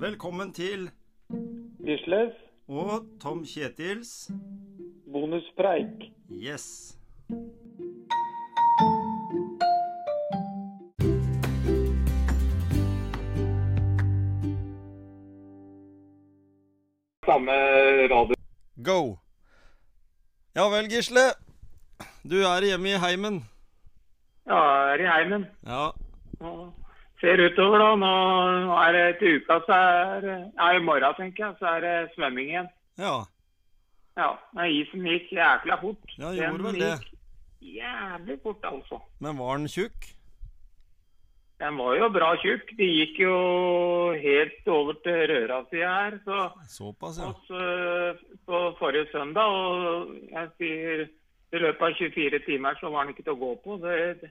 Velkommen til Gisles, og Tom Kjetils bonuspreik. Yes. Samme radio. Go. Ja vel, Gisle. Du er hjemme i heimen. Ja, jeg er i heimen. Ja. Ser utover, da. Nå nå er det til uka, så er Ja, i morgen, tenker jeg, så er det svømming igjen. Ja. Ja, men isen gikk jækla fort. Ja, gjorde vel det. gikk Jævlig fort, altså. Men var den tjukk? Den var jo bra tjukk. De gikk jo helt over til Røra-sida her. Så Såpass, ja. Så på forrige søndag, og jeg sier i løpet av 24 timer så var den ikke til å gå på. Det,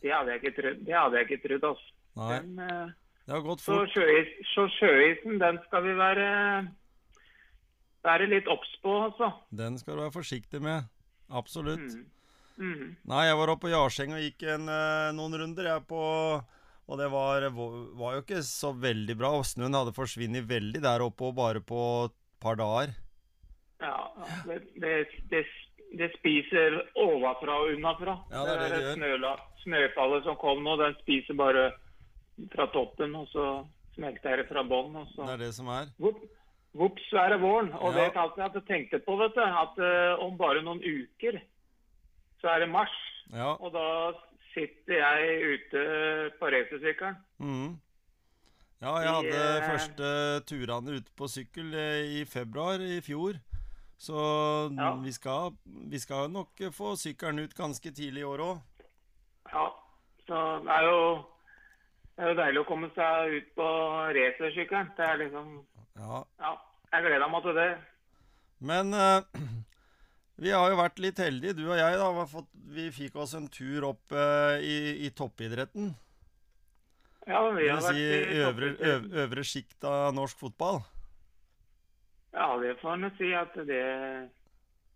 det hadde jeg ikke trodd. Det hadde jeg ikke trodd, altså. Nei. Den, eh, Det har gått så, sjøis, så sjøisen, den skal vi være, være litt obs på, altså. Den skal du være forsiktig med. Absolutt. Mm. Mhm. Nei, jeg var oppe på Jarseng og gikk en, eh, noen runder, jeg, på Og det var, var jo ikke så veldig bra. Snøen hadde forsvunnet veldig der oppe, og bare på et par dager. Ja, det, det, det, det spiser ovenfra og unnafra. Ja, det er det det det Snøfallet som kom nå, den spiser bare fra toppen, og så smelter det fra bånn. og så... Det er det som er. Vops, så er det våren. Og Ja. det kalte jeg at jeg tenkte på, vet du, at uh, om bare noen uker så er det mars. Ja. Og da sitter jeg ute på racersykkelen. Mm. Ja, jeg hadde I, første turene ute på sykkel eh, i februar i fjor. Så Ja. vi, skal, vi skal nok få sykkelen ut ganske tidlig i år òg. Ja, så det er jo det er jo deilig å komme seg ut på racersykkelen. Det er liksom Ja. Ja, jeg gleder meg til det. Men uh, vi har jo vært litt heldige, du og jeg. da, vi fått, Vi fikk oss en tur opp uh, i, i toppidretten. Ja, vi har vært si i øvre, øv, øvre sjikt av norsk fotball. Ja, det får en si at det,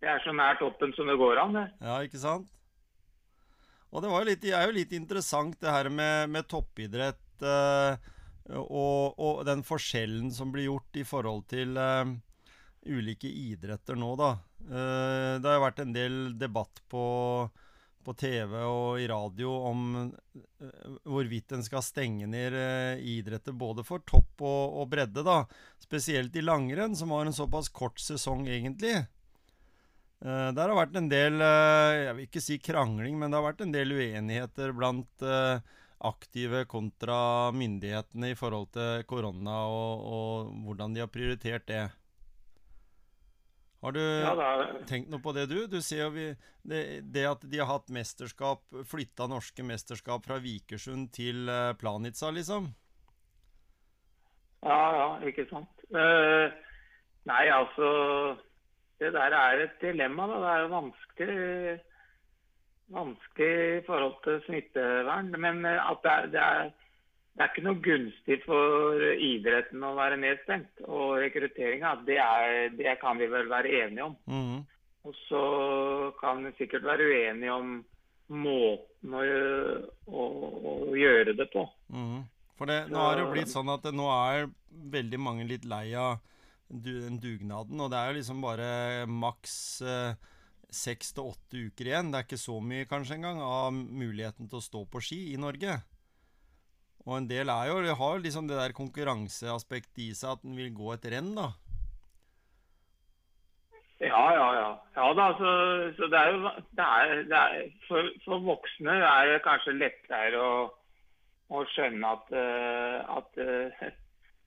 det er så nær toppen som det går an, det. Ja, ikke sant? Og det litt, er jo litt interessant det her med, med toppidrett eh, og, og den forskjellen som blir gjort i forhold til eh, ulike idretter nå, da. Eh, det har jo vært en del debatt på, på TV og i radio om eh, hvorvidt en skal stenge ned eh, idretter både for topp og, og bredde, da. Spesielt i langrenn, som har en såpass kort sesong, egentlig. Eh, der har vært en del uh, Jeg vil ikke si krangling, men det har vært en del uenigheter blant uh, aktive kontra myndighetene i forhold til korona og, og hvordan de har prioritert det. Har du Ja, tenkt noe på det, du? Du ser jo vi, det, det at de har hatt mesterskap, flytta norske mesterskap fra Vikersund til Planica, liksom. ja, ja, ikke sant. Nei, altså Det der er et dilemma. Da. Det er jo vanskelig vanskelig i forhold til smittevern. Men eh, at det er, det er det er ikke noe gunstig for idretten å være nedstengt. Og rekrutteringa, det, det kan vi vel være enige om. Mhm. Og så kan vi sikkert være uenige om måten å, å, å gjøre det på. Mhm. For det, nå har det jo blitt sånn at nå er veldig mange litt lei av den dugnaden, og det er jo liksom bare maks eh, seks til åtte uker igjen. Det er ikke så mye kanskje engang av muligheten til å stå på ski i Norge. Og en del er jo, det har liksom det der konkurranseaspektet i seg at en vil gå et renn, da. Ja, ja, ja. Ja da, så, så det er jo det er, det er, for, for voksne er det kanskje lettere å, å skjønne at, eh, at eh,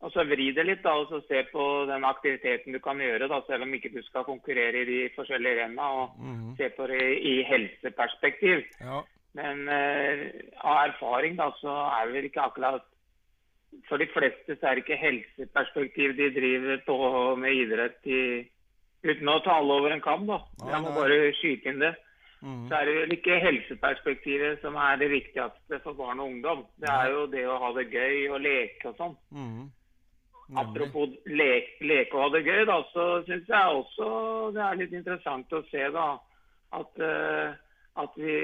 Og så vri det litt, da, og så se på den aktiviteten du kan gjøre, da, selv om ikke du skal konkurrere i de forskjellige renna. Og -hmm. se på det i helseperspektiv. Ja. Men eh, av erfaring da, så er det vel ikke akkurat For de fleste så er det ikke helseperspektiv de driver på med idrett i, uten å tale over en kam. da. Jeg må bare skyte inn det. Mm. Så er det vel ikke helseperspektivet som er det viktigste for barn og ungdom. Det er jo det å ha det gøy og leke og sånn. Mhm. Apropos lek, leke og ha det gøy, da, så syns jeg også det er litt interessant å se da at, eh, at vi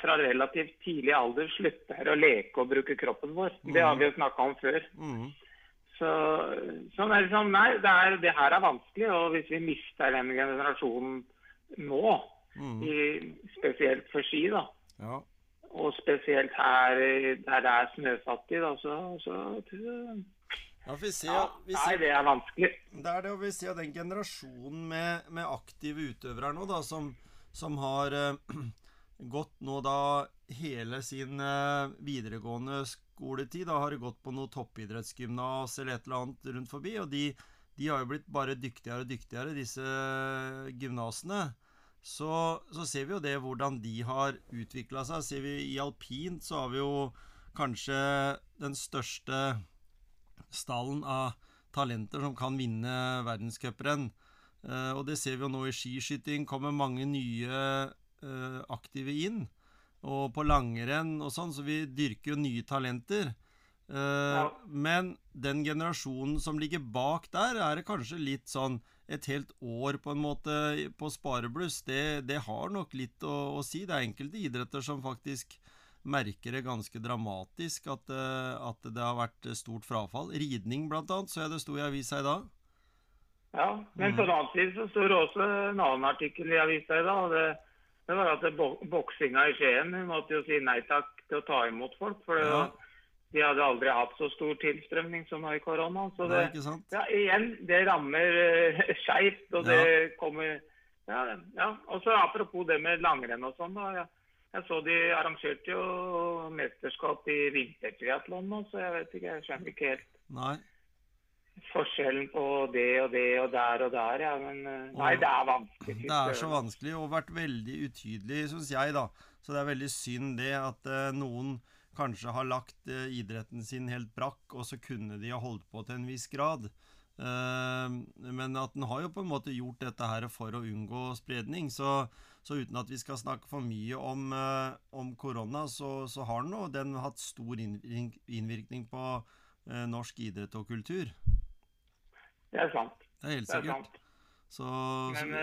fra relativt tidlig alder slutter å leke og bruke kroppen vår. Det har vi jo snakka om før. Mm. Så, sånn er det sånn, nei, det, er, det her er vanskelig. Og hvis vi mister den generasjonen nå, mm. i, spesielt for ski, da, Ja. Og spesielt her der det er snøfattig, da, så, så ja, vi ser, ja, vi Nei, det er vanskelig. Det er det, og vi ser den generasjonen med, med aktive utøvere nå, da, som, som har eh, gått nå da hele sin eh, videregående skoletid. Da har de gått på noe toppidrettsgymnas eller et eller annet rundt forbi. Og de, de har jo blitt bare dyktigere og dyktigere, disse gymnasene. Så, så ser vi jo det hvordan de har utvikla seg. Ser vi I alpint så har vi jo kanskje den største stallen av talenter som kan vinne verdenscuprenn. Eh, og det ser vi jo nå i skiskyting. kommer mange nye eh, aktive inn. Og på langrenn og sånn, så vi dyrker jo nye talenter. Eh, Ja. Men den generasjonen som ligger bak der, er det kanskje litt sånn et helt år på en måte på sparebluss. Det, det har nok litt å, å si. Det er enkelte idretter som faktisk merker det ganske dramatisk at, eh, at det har vært stort frafall. Ridning blant annet, så jeg det sto i avisa i dag. Ja, men på den annen side så står det også en annen artikkel i avisa i dag. og Det, det var at boksinga i Skien hun måtte jo si nei takk til å ta imot folk. For det, Ja. De hadde aldri hatt så stor tilstrømning som nå i korona. Så Det det, ja, igjen, det rammer uh, skeivt. Og det kommer ja, ja. Og så apropos det med langrenn og sånn. da, ja. Jeg så de arrangerte jo mesterskap i vintertriatlon nå, så jeg vet ikke, jeg skjønner ikke helt Nei. forskjellen på det og det og der og der, ja. Men eh, nei, det er vanskelig. Det er så vanskelig og vært veldig utydelig, syns jeg, da. Så det er veldig synd det at uh, noen kanskje har lagt eh, idretten sin helt brakk, og så kunne de ha holdt på til en viss grad. Eh, men at den har jo på en måte gjort dette her for å unngå spredning. Så, så uten at vi skal snakke for mye om, eh, om korona, så, så har den, og den hatt stor innvirkning, på norsk idrett og kultur. Det er sant. Det er helt Det er sikkert. sant. Så, Men,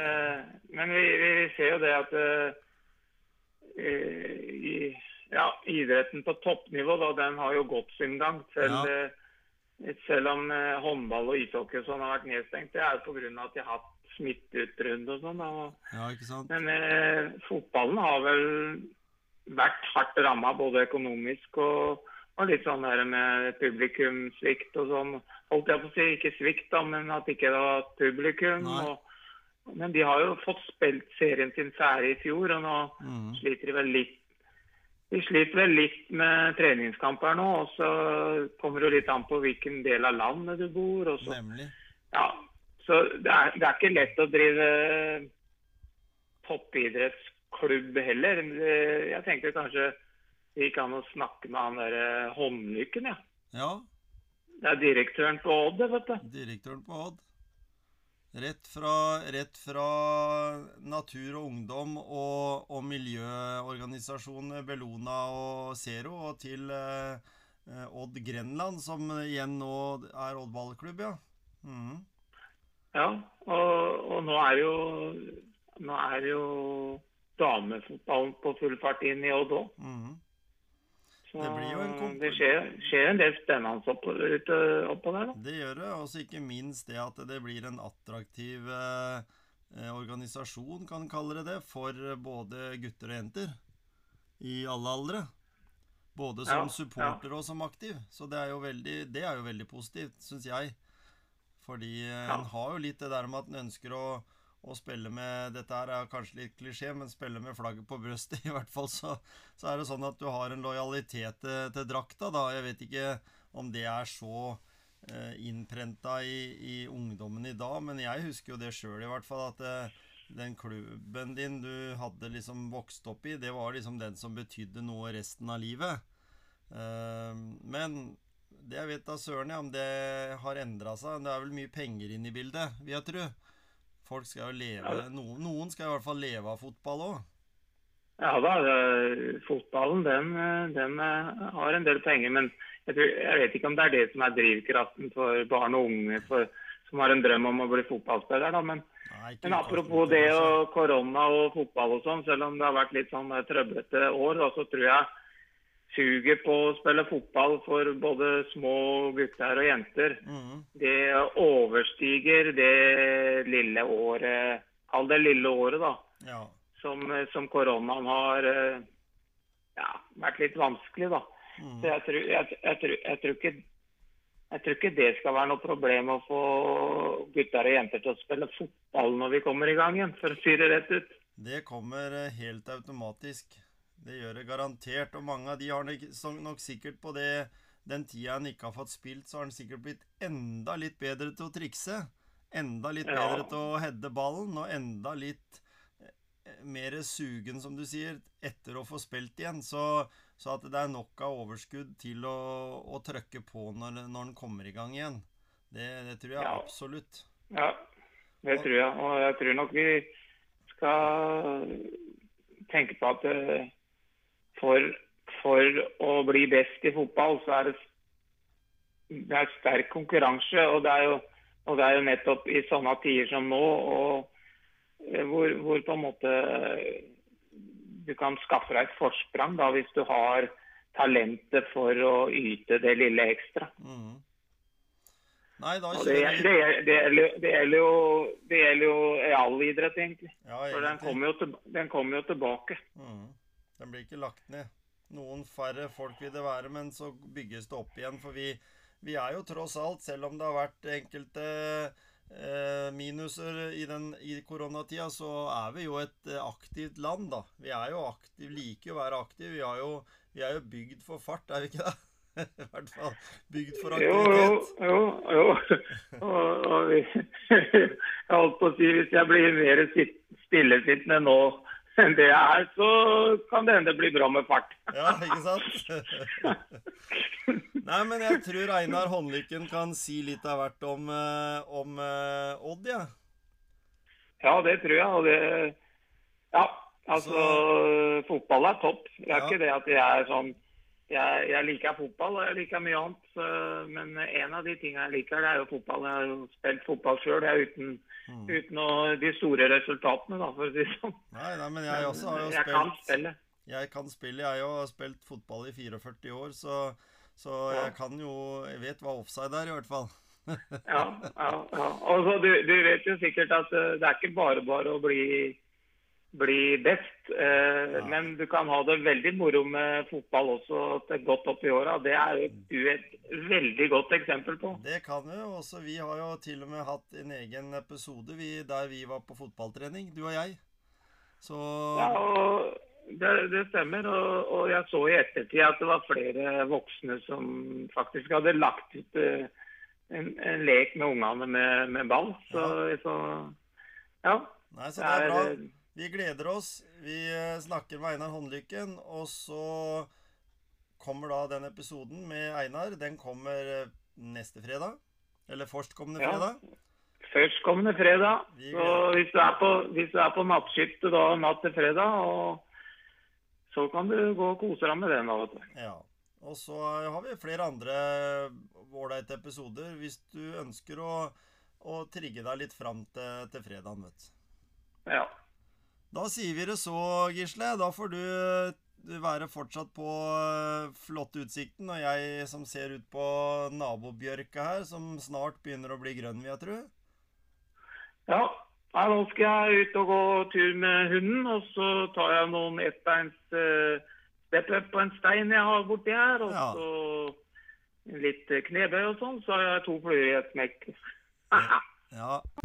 men vi, vi, ser jo det at eh, i, ja, idretten på toppnivå da, den har jo gått sin gang. Selv, Ja. eh, selv om eh, håndball og ishockey og sånn har vært nedstengt. Det er jo pga. at de har hatt smitteutbrudd og sånn. Ja, ikke sant? Men eh, fotballen har vel vært hardt ramma både økonomisk og, og litt sånn der med publikumssvikt og sånn. Holdt jeg på å si, ikke svikt, da, men at ikke det var publikum. Og, men de har jo fått spilt serien sin ferdig i fjor, og nå mm. sliter de vel litt de sliter vel litt med treningskamper nå, og så kommer det litt an på hvilken del av landet du bor. og så Nemlig. ja, så det er, det er ikke lett å drive toppidrettsklubb heller. Jeg tenkte kanskje det gikk an å snakke med han derre Håndlykken, ja. Ja, Det er direktøren på Odd, vet du. direktøren på Odd. Rett fra, rett fra Natur og Ungdom og, og miljøorganisasjonene Bellona og Zero og til eh, Odd Grenland, som igjen nå er Odd ballklubb, ja. Mm. Ja, og, og nå er jo nå er jo damefotballen på full fart inn i Odd òg. Mhm. Det blir jo en komp- det skjer, skjer en del spennende oppå, ute, oppå der. da. Det gjør det. Og ikke minst det at det blir en attraktiv eh, organisasjon, kan kalle det det, for både gutter og jenter. I alle aldre. Både som Ja, supporter og som aktiv. Så det er jo veldig, det er jo veldig positivt, syns jeg. Fordi Ja. en har jo litt det der med at en ønsker å, å spille med Dette her er kanskje litt klisjé, men spille med flagget på brøstet, i hvert fall, så, så er det sånn at du har en lojalitet til, til drakta, da. Jeg vet ikke om det er så eh, innprenta i, i ungdommen i dag, men jeg husker jo det sjøl i hvert fall, at eh, den klubben din du hadde liksom vokst opp i, det var liksom den som betydde noe resten av livet. Eh, men det jeg vet da søren om det har endra seg. Det er vel mye penger inne i bildet, vil jeg tro. Folk skal jo leve noen, noen skal i hvert fall leve av fotball òg. Ja da, det- fotballen den, den eh, har en del penger. Men jeg, tror, jeg vet ikke om det er det som er drivkraften for barn og unge. For, som har en drøm om å bli fotballspiller. da, men Nei, men apropos det og korona og fotball og sånn, selv om det har vært litt sånn trøblete år, da, så tror jeg suget på å spille fotball for både små gutter og jenter, mm. det overstiger det lille året, kall det lille året da, Ja. som, som koronaen har eh, ja, vært litt vanskelig da. Mm. Så jeg tror, jeg, jeg, tror, tror ikke, jeg tror ikke det skal være noe problem å få gutter og jenter til å spille fotball når vi kommer i gang igjen, for å si det rett ut. Det kommer eh, helt automatisk. Det gjør det garantert. Og mange av de har nok, så- nok sikkert på det den tida han ikke har fått spilt, så har han sikkert blitt enda litt bedre til å trikse. Enda litt Ja. bedre til å heade ballen, og enda litt eh, mer sugen, som du sier, etter å få spilt igjen. Så, så at det er nok av overskudd til å, å trøkke på når, når han kommer i gang igjen. Det, det tror jeg Ja. absolutt. Ja, det tror jeg. Og jeg tror nok vi skal tenke på at eh, for, for å bli best i fotball, så er det, det er sterk konkurranse. Og det er jo, og det er jo nettopp i sånne tider som nå, eh, hvor, hvor på en måte du kan skaffe deg et forsprang da, hvis du har talentet for å yte det lille ekstra. Mm. Nei, da det, det, det, gjelder, det, gjelder jo, det gjelder jo all idrett, egentlig. ja, For den kommer jo, til, den kommer jo tilbake. Mhm. Den blir ikke lagt ned. Noen færre folk vil det være, men så bygges det opp igjen. For vi, vi er jo tross alt, selv om det har vært enkelte eh, minuser i, den, i koronatida, så er vi jo et eh, aktivt land, da. Vi er jo aktiv, liker jo å være aktive. Vi, jo, vi er jo bygd for fart, er vi ikke det? I hvert fall bygd for Jo, jo, aktivitet. jo. jo. Og, og vi, jeg holdt på å si hvis jeg blir mer sitt- stillesittende nå enn det jeg er, så kan det hende det blir bra med fart. Ja, ikke sant? Nei, men jeg tror Einar Håndlykken kan si litt av hvert om, eh, om eh, Odd, ja. Ja, det tror jeg. Og det Ja, altså Fotball er topp. Det er Ja. ikke det at jeg er sånn jeg, jeg liker fotball og jeg liker mye annet. så- Men en av de tingene jeg liker, det er jo fotball. Jeg har jo spilt fotball sjøl uten, Mm. uten å, de store resultatene, da, for å si det sånn. Nei, nei, men jeg også har jo jeg kan spilt spille. Jeg kan spille, jeg òg. Har spilt fotball i 44 år, så, så Ja. jeg kan jo Jeg vet hva offside er, i hvert fall. Ja, ja, ja. Og så du, du vet jo sikkert at eh, det er ikke bare bare å bli, bli best. Eh, Ja. Men du kan ha det veldig moro med fotball også til godt opp i åra. Det er jo du et veldig godt eksempel på. Det kan vi også. Vi har jo til og med hatt en egen episode vi, der vi var på fotballtrening, du og jeg. Så Ja, og det, det stemmer. Og, og jeg så i ettertid at det var flere voksne som faktisk hadde lagt ut eh, en, en lek med ungene med, med ball. Så, så ja. Nei, så Det er er, bra. Vi gleder oss. Vi eh, snakker med Einar Håndlykken, og så kommer da den episoden med Einar. Den kommer eh, neste fredag. Eller førstkommende Ja. fredag. Førstkommende fredag. Så hvis du er på, hvis du er på nattskiftet da, natt til fredag, og så kan du gå og kose deg med den. da, vet du. Ja. Og så eh, har vi flere andre ålreite episoder hvis du ønsker å, å trigge deg litt fram til, til fredagen, vet du. Ja. Da sier vi det så, Gisle. Da får du være fortsatt på flott flotte utsikten, og jeg som ser ut på nabobjørka her, som snart begynner å bli grønn, vil jeg tro. ja. Nei, nå skal jeg ut og gå tur med hunden, og så tar jeg noen ettbeins uh, step up på en stein jeg har borti her, og Ja. så litt eh, knebøy og sånn, så har jeg to fluer i et smekk. Det,